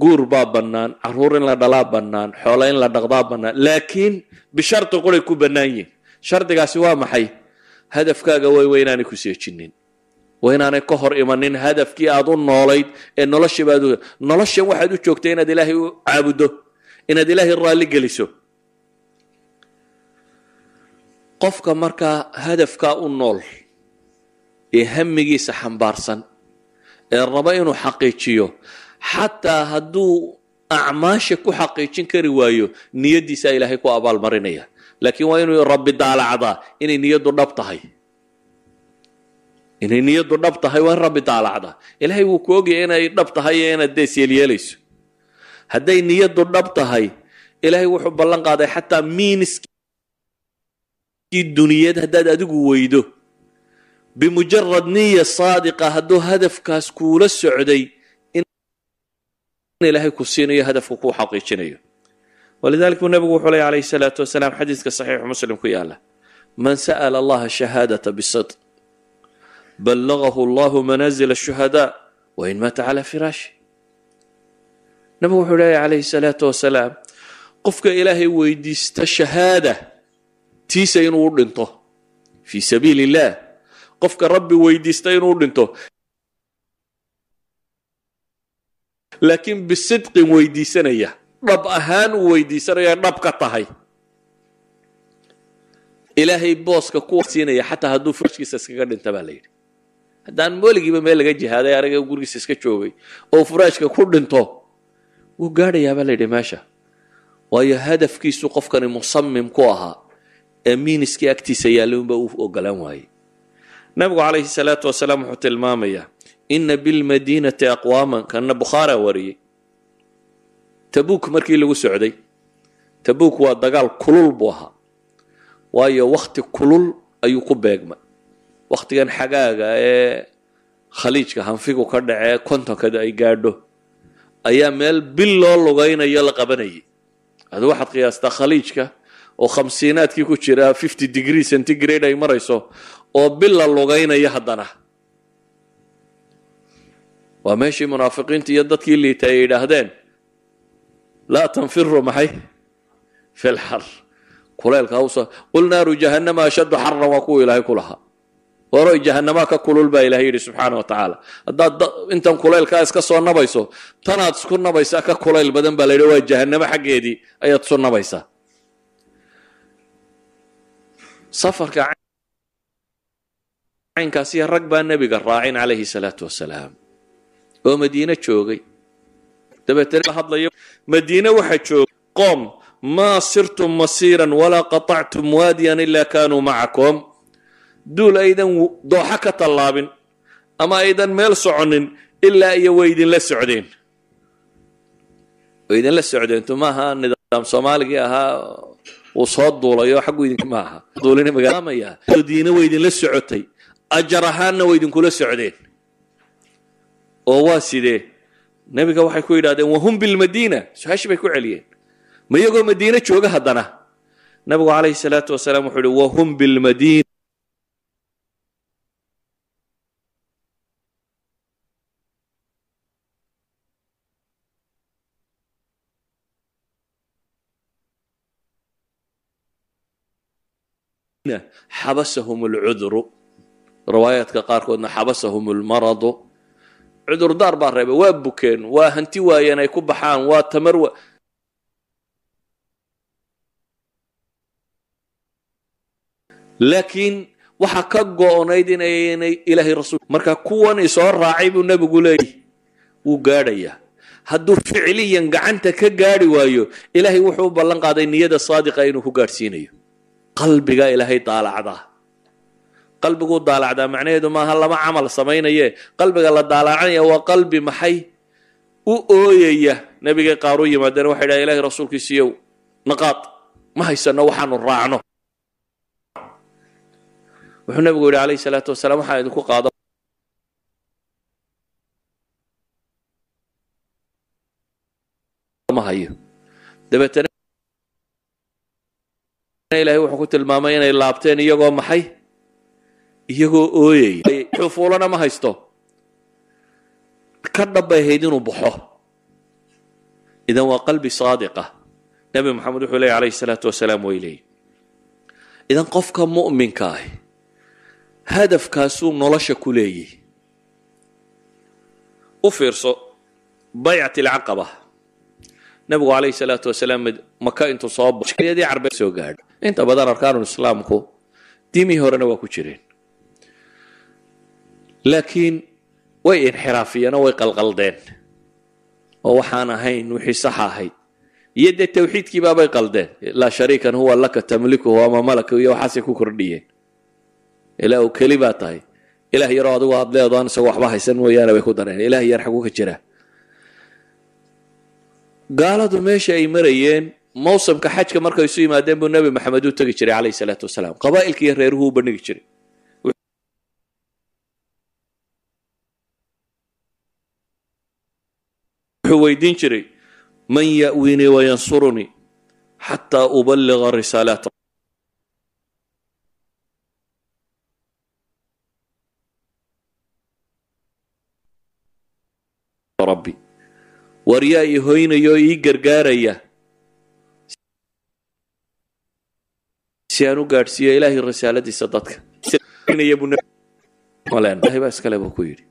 guur baa bannaan carruur in la dhalaa bannaan xoolo in la dhaqdaa bannaan. Laakiin bisharti quray ku bannaan yihiin shardigaasi waa maxay? Hadafkaaga way waa inaanay ku seejinin waa inaanay ka hor imanin hadafkii aad u noolayd ee noloshibaad noloshan waxaad u joogtay inaad ilaahay u caabuddo inaad ilaahay raalli geliso. Qofka markaa hadafkaa u nool ee hamigiisa xambaarsan ee raba inuu xaqiijiyo xataa hadduu acmaasha ku xaqiijin kari waayo niyaddiisaa ilaahay ku abaalmarinaya laakiin waa inuu rabbi daalacdaa inay niyaddu dhab tahay. Inay niyaddu dhab tahay waa in rabbi daalacdaa. Ilaahay wuu ku ogaya inay dhab tahay iyo inaad dees yeelyeelayso hadday niyaddu dhab tahay ilaahay wuxuu ballan qaaday xataa miiniskii duniyad haddaad adigu weydo. Bimujarad niya saadiqa hadduu hadafkaas kuula socday ilaahay ku siinayo hadafku kuu xaqiijinayo. Walidalik buu nabigu wuxuu ley alayhi salaatu wasalaam xadiiska saxiixu muslim ku yaalla man sa'ala allaha shahaadata bisidq ballagahu allahu manaazil ashuhadaa wain maata calaa firaashi. Nabigu wuxuu leeya calayhi salaatu wasalaam qofka ilaahay weydiista shahaada tiisa inuu u dhinto fii sabiili illah qofka rabbi weydiista inuu dhinto laakiin bisidqin weydiisanaya dhab ahaan uu weydiisanaya dhab ka tahay. Ilaahay booska ku siinaya xataa hadduu furaashkiisa iskaga dhinta baa la yidhi. Haddaan weligiiba meel laga jihaaday aniga gurigiisa iska joogay oo furaashka ku dhinto wuu gaadhayaa baa la yidhi meesha waayo hadafkiisu qofkani musamim ku ahaa ee miiniskii agtiisa yaallay unba u ogolaan waayey. Nabigu calayhi salaatu wasalaam wuxuu tilmaamayaa ina bilmadiinati aqwaaman kana bukhaara wariyey. Tabuuk markii lagu socday tabuuk waa dagaal kulul buu ahaa. Waayo wakti kulul ayuu ku beegmay. Waktigan xagaaga ee khaliijka hanfigu ka dhacee kontonkada ay gaadho ayaa meel bil loo lugaynayo la qabanayay. Adu waxaad qiyaastaa khaliijka oo khamsiinaadkii ku jira fifty degree centigrade ay marayso oo bil la lugaynayo haddana waa meeshii munaafiqiinta iyo dadkii liita ay yidhaahdeen laa tanfiru maxay? Fi lxar kuleylka hawsa qul naaru jahannama ashaddu xaran waa kuwa ilaahay ku lahaa. Waroy jahanamaa ka kulul baa ilahay yidhi subxaana wa tacaala. Haddaad intan kulaylkaa iska soo nabayso tanaad isku nabaysaa ka kulayl badan baa la waa jahanamo xaggeedii ayaad isu nabaysaa. Safarka caynkaasiyo rag baa nebiga raacin calayhi salaatu wasalaam oo madiine joogay. Dabeetana la hadlayo madiine waxaa joogay qoom maa sirtum masiiran walaa qaطactum waadiyan ila kanuu macakum. Duul aydan dooxa ka tallaabin ama aydan meel soconin ilaa iyo way idinla socdeen. Way idinla socdeentu maaha nidaam soomaaligii ahaa uu soo duulayo xaggu idin maaha duulina magaalamaya diina way idinla socotay ajar ahaanna way idinkula socdeen oo waa sidee? Nebiga waxay ku yidhahdeen wahum bilmadiina su'aashii bay ku celiyeen. Ma iyagoo madiine jooga haddana. Nabigu calayhi salaatu wasalaam wuxuu yihi wahum bilmadiina xabasahum alcudru riwaayaadka qaarkoodna xabasahum almaradu cudurdaar baa reebay waa bukeen waa hanti waayeen ay ku baxaan waa tamar laakiin waxaa ka go-nayd inaynay ilaahay rasul marka kuwan isoo raacay buu nebigu leeyahy wuu gaadhayaa hadduu ficliyan gacanta ka gaadhi waayo ilaahay wuxuu u ballan qaaday niyada saadiqa inuu ku gaadhsiinayo. Qalbiga ilaahay daalacdaa qalbiguu daalacdaa. Macnaheedu maaha lama camal samaynaye. Qalbiga la daalacanaya waa qalbi maxay u ooyaya? Nebigay qaar u yimaadeen waxay dhaha ilahay rasuulkiisiiyow naqaad. Ma haysano waxaanu raacno. Wuxuu nebigu yidhi calayhi salaatu wasalaam waxaan idinku hayo. Dabeetana ilahay wuxuu ku tilmaamay inay laabteen iyagoo maxay iyagoo ooyaya xufuulana ma haysto. Ka dhabbay ahayd inuu baxo. Idan waa qalbi saadiqa. Nebi moxamed wuxuu leeyay alayhi salaatu wasalaam way leeyi idan qofka mu'minka ah hadafkaasuu nolosha ku leeyahy u fiirso baycat alcaqaba. Nebigu calayhi salaatu wasalaam maka intuu soo baxyadii carbeed soo gaadho inta badan arkaanul islaamku diimihii horena waa ku jireen laakiin way inxiraafiyeen oo way qalqaldeen. Oo waxaan ahayn wixii saxa ahayd. Iyo dee tawxiidkiibaabay qaldeen. Laa shariikan huwa laka tamlikuhu ama malaka iyo waxaasay ku kordhiyeen. Ilaah keli baa tahay. Ilaah yaroo adigu aad leedoon isagoo waxba haysan mooyaane bay ku dareen. Ilaah yar xaguu ka jira. Gaaladu meesha ay marayeen mawsamka xajka markay isu yimaadeen buu nebi maxamed u tegi jiray calayhi salaatu wasalaam. Qabaa'ilka iyo reeruhu u bandhigi jiray wuxuu weydiin jiray man ya'winii wayansurunii xataa ubaliga risaalaat rabbi war yaa i hoynaya oo ii gargaaraya. Si aan u gaadhsiiyo ilaahay risaaladiisa dadka. Baa iskale buu ku yidhi.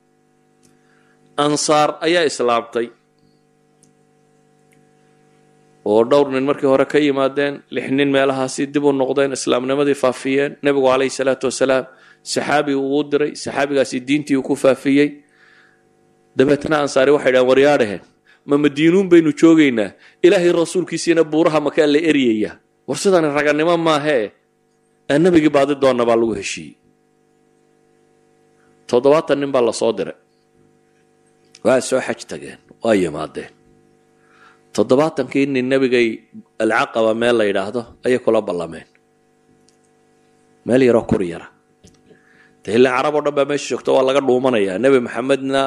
Ansaar ayaa islaamtay oo dhowr nin markii hore ka yimaadeen lix nin meelahaasi dib u noqdeen islaamnimadii faafiyeen. Nebigu calayhi salaatu wasalaam saxaabi uu diray saxaabigaasi diintii uu ku faafiyey. Dabeetna ansaari waxay dhahen waryaadhaheen ma madiinuun baynu joogaynaa. Ilaahay rasuulkiisiina buuraha makaa la eryaya war sidani raganimo maahee aan nebigii baadi doonna baa lagu heshiiyey toddobaatan nin baa la soo diray. Waa soo xaj tageen waa yimaadeen toddobaatankii nin nebigay alcaqaba meel la yidhaahdo ayay kula ballameen. Meel yaroo kuri yara. De ilaa carab oo dhan baa meesha joogto waa laga dhuumanayaa nebi maxamedna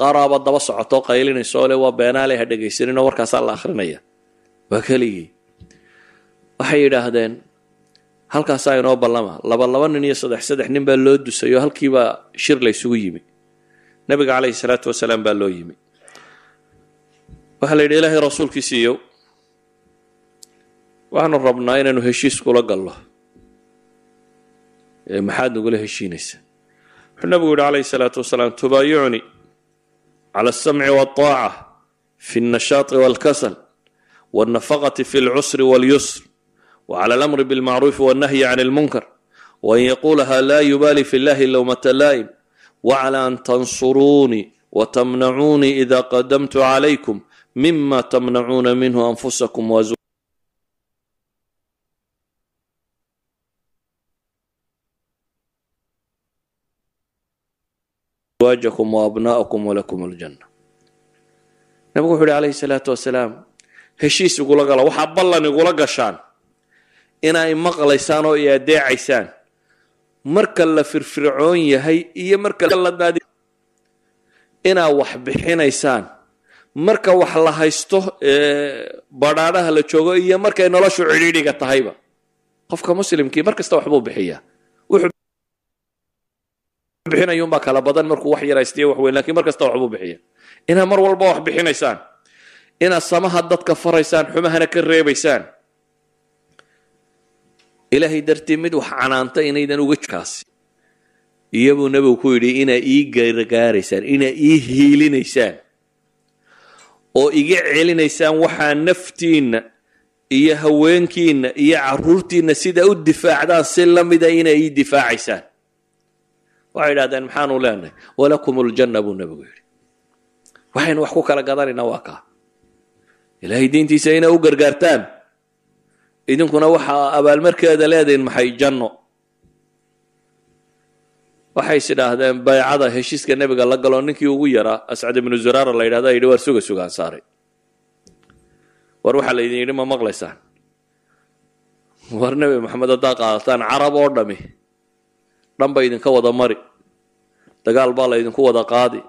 qaaraaba daba socoto qaylinayso le waa beenaale ha dhegaysaninoo warkaasaa la akhrinaya. Waa keligii. Waxay yidhaahdeen halkaasaa inoo ballama. Laba laba nin iyo saddex saddex nin baa loo dusayo halkiibaa shir la ysugu yimi. Nabiga calayhi salaatu wasalaam baa loo yimi waxaa la yidhi ilaahay rasuulkiisi iyow waxaanu rabnaa inaynu heshiis kula gallo maxaad nagula heshiinaysaa? Wuxuu nabigu yidhi calayhi salaatu wasalaam tubaayicni cala alsamci waataaca fi alnashaati waalkasal waalnafaqati fi alcusri waalyusr wa cala alamri bilmacruufi wannahyi can ilmunkar waan yaquulaha laa yubaali fi llahi lowmata laa'im wacla an tansuruunii watamnacuunii ida qadamtu calaykum mima tmnacuuna minhu anfusakum wa azwaajakum wa abna'akum walakum aljanna nabigu wuxu uhi calayhi salaatu wasalaam heshiis igula gala waxaa ballan igula gashaan inaa maqlaysaan oo i adeecaysaan marka la firfircoon yahay iyo marka inaa waxbixinaysaan marka wax la haysto badhaadhaha la joogo iyo markay noloshu cidhiidhiga tahayba. Qofka muslimkii mar kasta waxbuu bixiyaa. Wuxuu bixinayuunbaa kala badan markuu wax yaraystiyo wax weyn lakiin mar kasta waxbuu bixiya inaa mar walba wax bixinaysaan. Inaad samaha dadka faraysaan xumahana ka reebaysaan. Ilaahay dartii mid wax canaanta inaydan uga kaasi iyabuu nebigu ku yidhi inaa ii gargaaraysaan inaa ii hiilinaysaan oo iga celinaysaan waxaa naftiinna iyo haweenkiinna iyo caruurtiinna sida u difaacdaan si la mida inaa ii difaacaysaan. Waxay idhahdeen maxaanu leenahay? Walakum ljanna buu nebigu yidhi. Waxaynu wax ku kala gadanaynaa waa kaa. Ilaahay diintiisa inaa u gargaartaan. Idinkuna waxaa abaalmarkeeda leedihin maxay janno waxay is idhaahdeen baycada heshiiska nebiga la galoo ninkii ugu yaraa ascad ibnu zuraara la yidhahda yidhi waar suga sugaan saaray war waxaa laydin yidhi ma maqlaysaan. War nebi maxamed haddaa qaadataan carab oo dhami dhan ba idinka wada mari dagaal baa laydinku wada qaadi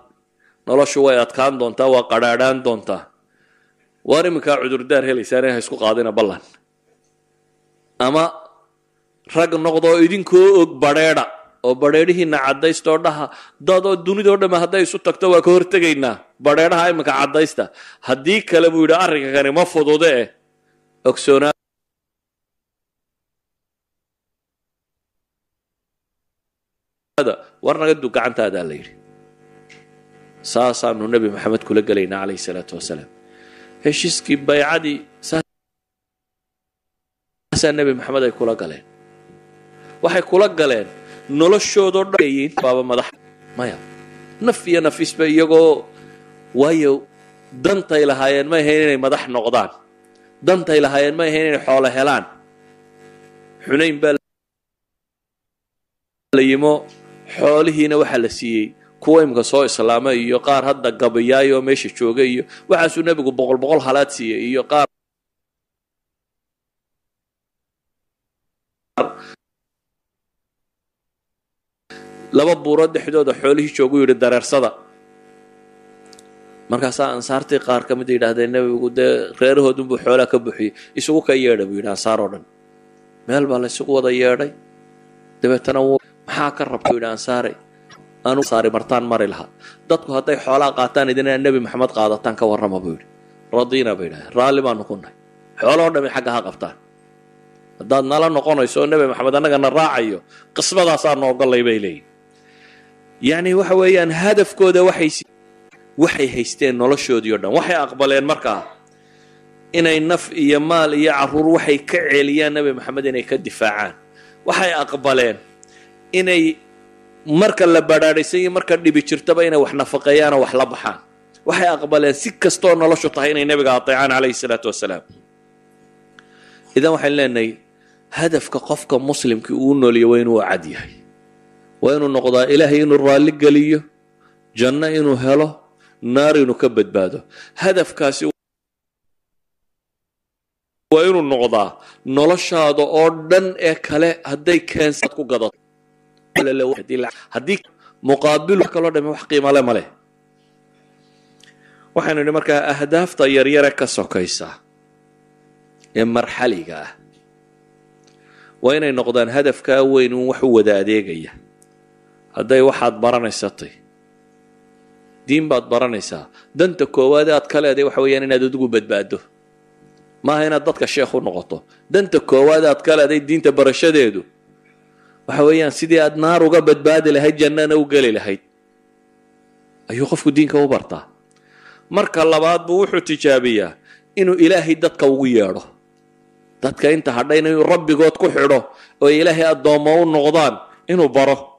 noloshu way adkaan doontaa waa qadhaadhaan doontaa. Waar iminkaa cudurdaar helaysaan ha isku qaadina ballan. Ama rag noqdoo idinkoo og badheedha oo badheedhihiina caddaysta oo dhaha dadoo dunidao dhamme hadday isu tagto waa ka hortegaynaa. Badheedhaha iminka caddaysta. Haddii kale buu yidhi arrinka kani ma fudude eh. Ogsoonaada war du gacantaadaa la yidhi. Saasaanu nebi maxamed kula gelaynaa calayhi salaatu wasalaam. Heshiiskii baycadii nebi maxamed ay kula galeen. Waxay kula galeen noloshoodoo dhan baaba madax. Maya naf iyo nafisba iyagoo waayo dantay lahaayeen ma ahayn inay madax noqdaan. Dantay lahaayeen ma ahayn inay xoolo helaan. Xunayn baa la yimo xoolihiina waxaa la siiyey. Kuwa imika soo islaama iyo qaar hadda gabayaay oo meesha jooga iyo waxaasuu nebigu boqol boqol halaad siiyey iyo qaar laba buurood dhexdooda xoolihii joogu yidhi dareersada. Markaasaa ansaartii qaar ka mid yidhaahdeen nebigu dee reerahoodunbuu xoolaa ka buxiyey isugu ka yeedha buu yidhi ansaar oo dhan. Meel baa la isugu wada yeedhay. Dabeetana maxaa ka rabta yidhi ansaare. Anu saari martaan mari lahaa. Dadku hadday xoolaa qaataan idinaa nebi maxamed qaadataan ka warrama buu yidhi. Radiina bay yidhahdeen. Raalli baanu ku nahay xooloo dhami xagga ha qabtaan. Haddaad nala noqonayso oo nebi maxamed annagana raacayo qismadaasaanu ogolay bay leeyihiin yacni waxa weeyaan hadafkooda waxay waxay haysteen noloshoodii o dhan. Waxay aqbaleen markaa inay naf iyo maal iyo carruur waxay ka celiyaan nebi maxamed inay ka difaacaan. Waxay aqbaleen inay marka la badhaadhaysan iyo marka dhibi jirtaba inay wax nafaqeeyaanoo wax la baxaan. Waxay aqbaleen si kastoo noloshu tahay inay nebiga ateecaan calayhi salaatu wasalaam. Idan waxaan leenahay hadafka qofka muslimkii uu nooliyo waa inuu cad yahay waa inuu noqdaa ilaahay inuu raalli geliyo janno inuu helo naar inuu ka badbaado. Hadafkaasi waa inuu noqdaa noloshaada oo dhan ee kale hadday keensaad ku gadato. Haddii kaloo dhame wax qiimale ma leh. Waxaynu idhi markaa ahdaafta yaryare ka sokaysa ee marxaliga ah waa inay noqdaan hadafkaa weyn un wax u wada adeegaya hadday waxaad baranaysatay. Diin baad baranaysaa. Danta koowaad aad ka leeday waxa weeyaan inaad adigu badbaado maaha inaad dadka sheekh u noqoto. Danta koowaad aad ka leeday diinta barashadeedu. Waxa weeyaan sidii aad naar uga badbaadi lahayd jannana u geli lahayd. Ayuu qofku diinka u bartaa. Marka labaad buu wuxuu tijaabiyaa inuu ilaahay dadka ugu yeedho. Dadka inta hadhayna inuu rabbigood ku xidho oo ilaahay addoommo u noqdaan inuu baro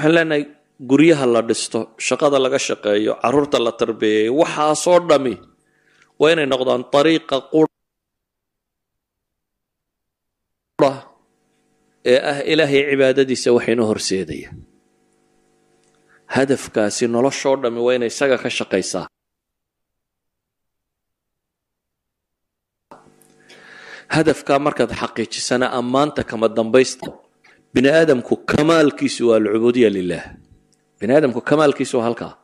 waxaan leenahay guryaha la dhisto shaqada laga shaqeeyo carruurta la tarbeeyayo waxaasoo dhami. Waa inay noqdaan ariiqa qura ee ah ilaahay cibaadadiisa waxaynu horseedaya. Hadafkaasi noloshoo dhami waa inay isaga ka shaqaysaa. Hadafkaa markaad xaqiijisana ammaanta kama dambaysta bini aadamku kamaalkiisu waa alcubuudiya lilah bini aadamku kamaalkiisu waa halkaa.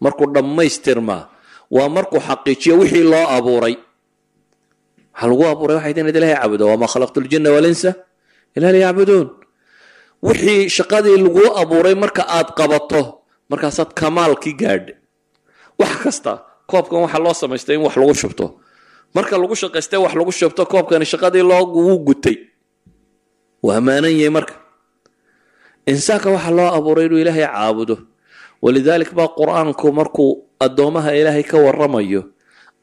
Markuu dhammaystirmaa waa markuu xaqiijiyo wixii loo abuuray. Waxaa lagu abuuray waxay inaad ilahay caabudo wamaa khalaqtu ljina walinsa ila liyacbuduun wixii shaqadii laguu abuuray marka aad qabato markaasaad kamaalkii gaadha wax kasta koobkan waxaa loo samaystay in wax lagu shubto. Marka lagu shaqaystay wax lagu shubto koobkani shaqadii loogu gutay waa ammaanan yahay marka. Insaanka waxaa loo abuuray inuu ilaahay caabudo. Walidalik baa qur'aanku markuu addoomaha ilaahay ka waramayo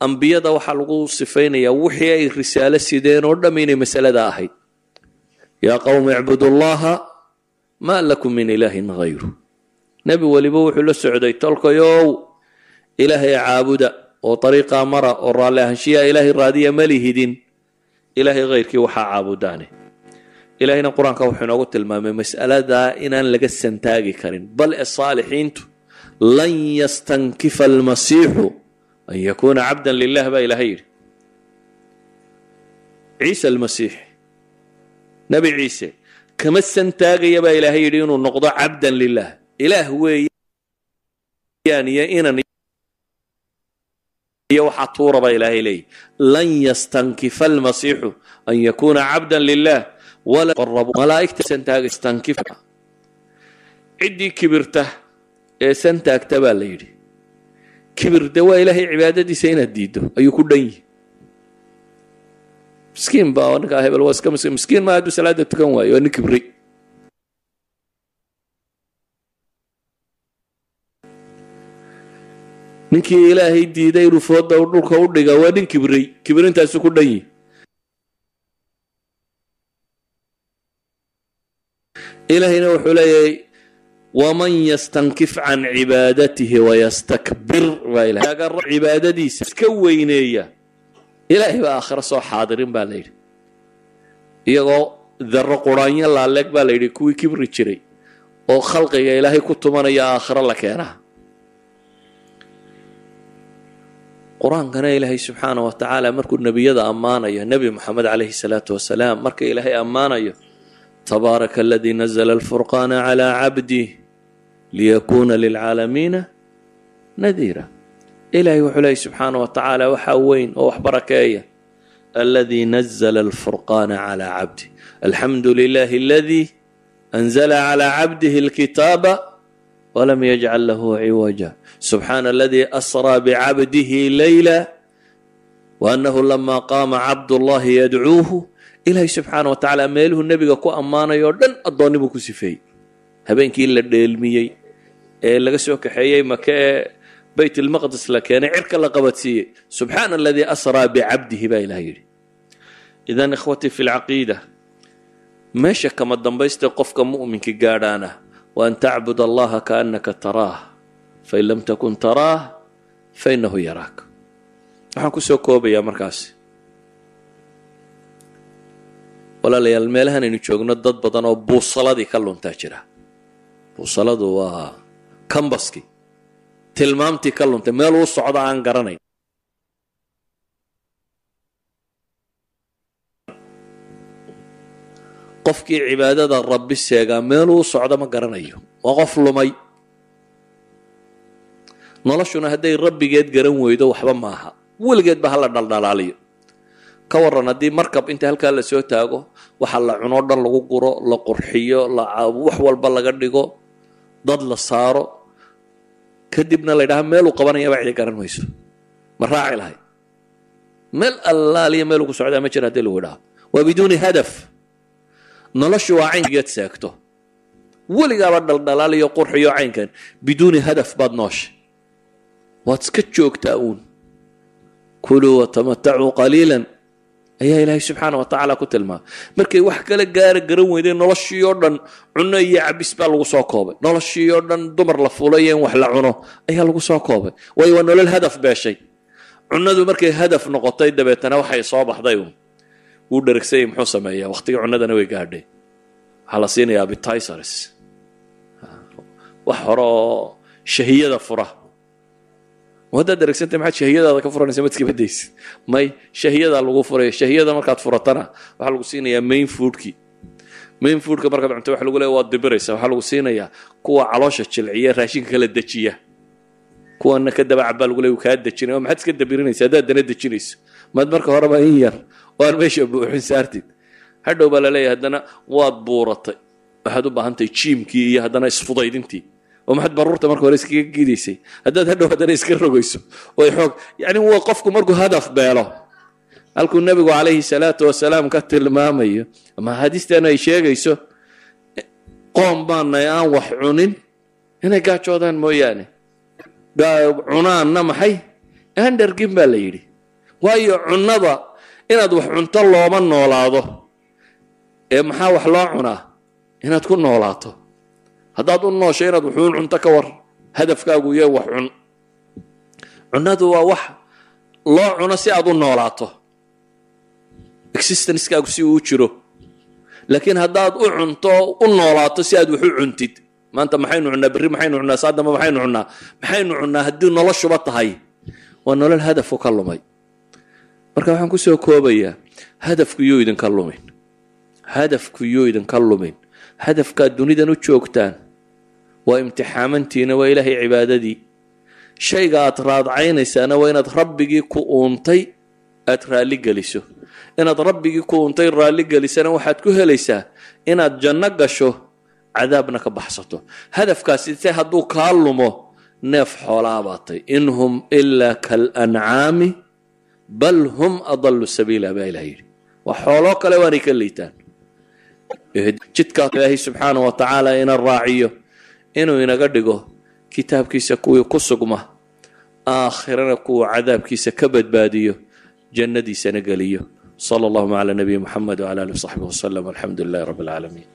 ambiyada waxaa lagu sifaynayaa wixii ay risaalo sideen oo dham inay masalada ahayd. Yaa qowmi icbudu llaha maa lakum min ilaahin hayru nebi weliba wuxuu la socday tolkayow ilaahay caabuda oo ariiqaa mara oo raalli ahaanshiyaa ilaahay raadiya ma lihidin. Ilaahay hayrkii waxaa caabudaane ilahayna qur'aanka wuxuu inoogu tilmaamay mas'aladaa inaan laga santaagi karin. Bal e saalixiintu lan yastankifa almasiixu an yakuuna cabdan lilah baa ilahay yidhi. Ciise almasiix nebi ciise kama santaagaya baa ilaahay yidhi inuu noqdo cabdan lilah ilaah weeyaan iyo inan iyo waxaa tuura baa ilaahay leeyahy lan yastankifa almasiixu an yakuuna cabdan lilah ciddii kibirta ee santaagta baa la yidhi. Kibir de waa ilaahay cibaadadiisa inaad diiddo ayuu ku dhan yihi miskiin baa ninkaa hebel waa miskiin miskiin maa hadduu salaada tukan waayo waa nin ninkii ilaahay diiday inuu fooda dhulka u dhiga waa nin kibray kibrintaasuu ku dhan yihi ilaahayna wuxuu leeyahay waman yastankif can cibaadatihi wayastakbir baa cibaadadiisa iska weyneeya ilaahay baa aakhiro soo xaadirin baa la yidhi iyagoo darro quraanyo laaleeg baa la yidhi kuwii kibri jiray oo khalqiga ilaahay ku tumanaya aakhiro la keenaa qur'aankana ilaahay subxaana wa tacaala markuu nebiyada ammaanayo nebi moxamed calayhi salaatu wasalaam marka ilaahay ammaanayo تبارك الذي نزل الفرقان على عبده ليكون للعالمين نذيرا إلهي وحلي سبحانه وتعالى وحوين وحبركاية الذي نزل الفرقان على عبده الحمد لله الذي أنزل على عبده الكتاب ولم يجعل له عوجا سبحان الذي أسرى بعبده ليلا وأنه لما قام عبد الله يدعوه ilaahay subxaana wa tacaala meeluhu nebiga ku ammaanayo o dhan addoonnibuu ku sifeeyey habeenkii la dheelmiyey ee laga soo kaxeeyey maka ee bayt ilmaqdis la keenay cirka la qabadsiiyey. Subxaana aladii asraa bicabdihi baa ilaah yidhi. Idan ikhwatii fi lcaqiida meesha kama dambaysta qofka mu'minka gaadhaana wa an tacbud allaha kaannaka taraah fain lam takun taraah fainahu yaraak. Waxaan ku soo koobayaa markaasi walaalayaal meelahan aynu joogno dad badan oo buusaladii ka luntaa jira. Buusaladu waa kambaskii tilmaamtii ka luntay meel uu socdo aan garanayn qofkii cibaadada rabbi seegaa meel uu socdo ma garanayo. Waa qof lumay. Noloshuna hadday rabbigeed garan weydo waxba maaha. Weligeed ba hala dhaldhalaaliyo ka waran haddii markab inta halkaa la soo taago waxa la cunoo dhan lagu guro la qurxiyo wax walba laga dhigo dad la saaro. Kadibna la ydhaha meeluu qabanayaba cidi garan mayso ma raaci lahay. Meel allaaliya meeluu ku socdaa ma jira haddii lagu idhaha waa biduuni hadaf. Noloshu waa cayngeed seegto. Weligaaba dhaldhalaaliyo qurxiyo caynkan. Biduuni hadaf baad nooshay waad iska joogtaa uun. Kuluu watamatacuu qaliilan ayaa ilaahay subxaana wa tacaala ku tilmaamay markay wax kala gaara garan weydeen noloshii oo dhan cunno iyo cabis baa lagu soo koobay. Noloshii oo dhan dumar la fuulayo in wax la cuno ayaa lagu soo koobay. Waayo waa nolol hadaf beeshay. Cunnadu markay hadaf noqotay dabeetana waxay soo baxday uun. Wuu dheregsayay muxuu sameeyaa? Waqtigii cunnadana way gaadhay. Waxaa la siinayaa appetizers wax hore shahiyada fura haddaad dheregsantay maxaad shahiyadaada ka furanaysa mad iskabadaysid may shahiyadaa lagu furaya. Shahiyada markaad furatana waxaa lagu siinayaa main foodkii main foodka markaad cunto waxa lagu leeya waad dibiraysa. Waxaa lagu siinayaa kuwa caloosha jilciya raashinka kala dejiya kuwana ka daba cabaa lagu leey kaa dejinaya maxaad iska dabirinaysa haddaad dana dejinayso maad marka horeba in yar oo aan meesha buuxin saartid. Hadhow baa la leeyahay haddana waad buuratay. Waxaad u baahantahay jiimkii iyo haddana isfudaydintii oo maxaad baruurta marka hore iskaga gidaysay haddaad hadhow haddana iska rogayso. Way xoog. Yani waa qofku markuu hadaf beelo. Halkuu nebigu calayhi salaatu wasalaam ka tilmaamayo ama axaadiisteena ay sheegayso qoom baanay aan wax cunin inay gaajoodaan mooyaane. Cunaanna maxay? Aan dhargin baa la yidhi. Waayo cunnada inaad wax cunto looma noolaado. Ee maxaa wax loo cunaa? Inaad ku noolaato haddaad u noosho inaad wuxuun cunto ka war hadafkaagu iyo wax cun. Cunnadu waa wax loo cuno si aad u noolaato. Existencekaagu si uu jiro. Laakiin haddaad u cunto u noolaato si aad wax u cuntid. Maanta maxaynu cunnaa berri maxaynu cunnaa saadamba maxaynu cunnaa. Maxaynu cunnaa haddii noloshuba tahay. Waa nolol hadafu ka lumay. Marka waxaan ku soo koobayaa hadafku yuu idinka lumin. Hadafku yuu idinka lumin hadafkaad dunidan u joogtaan. Waa imtixaamantiina waa ilaahay cibaadadii. Shayga aad raadcaynaysaana waa inaad rabbigii ku uuntay aad raalli geliso. Inaad rabbigii ku uuntay raalli gelisana waxaad ku helaysaa inaad janno gasho cadaabna ka baxsato. Hadafkaasi se hadduu kaa lumo neef xoolaa baatay in hum ilaa kalancaami bal hum adalu sabiila baa ilaha yidhi. Waa xooloo kale waanay ka liitaan jidkaa ilaahay subxaana wa tacaala ina raaciyo inuu inaga dhigo kitaabkiisa kuwii ku sugma aakhirana kuwa cadaabkiisa ka badbaadiyo jannadiisana geliyo. Sala allahuma cala nabiyi muxamed wcala alih wsaxbi wasalam alxamdu lilahi rabbi alcaalamiin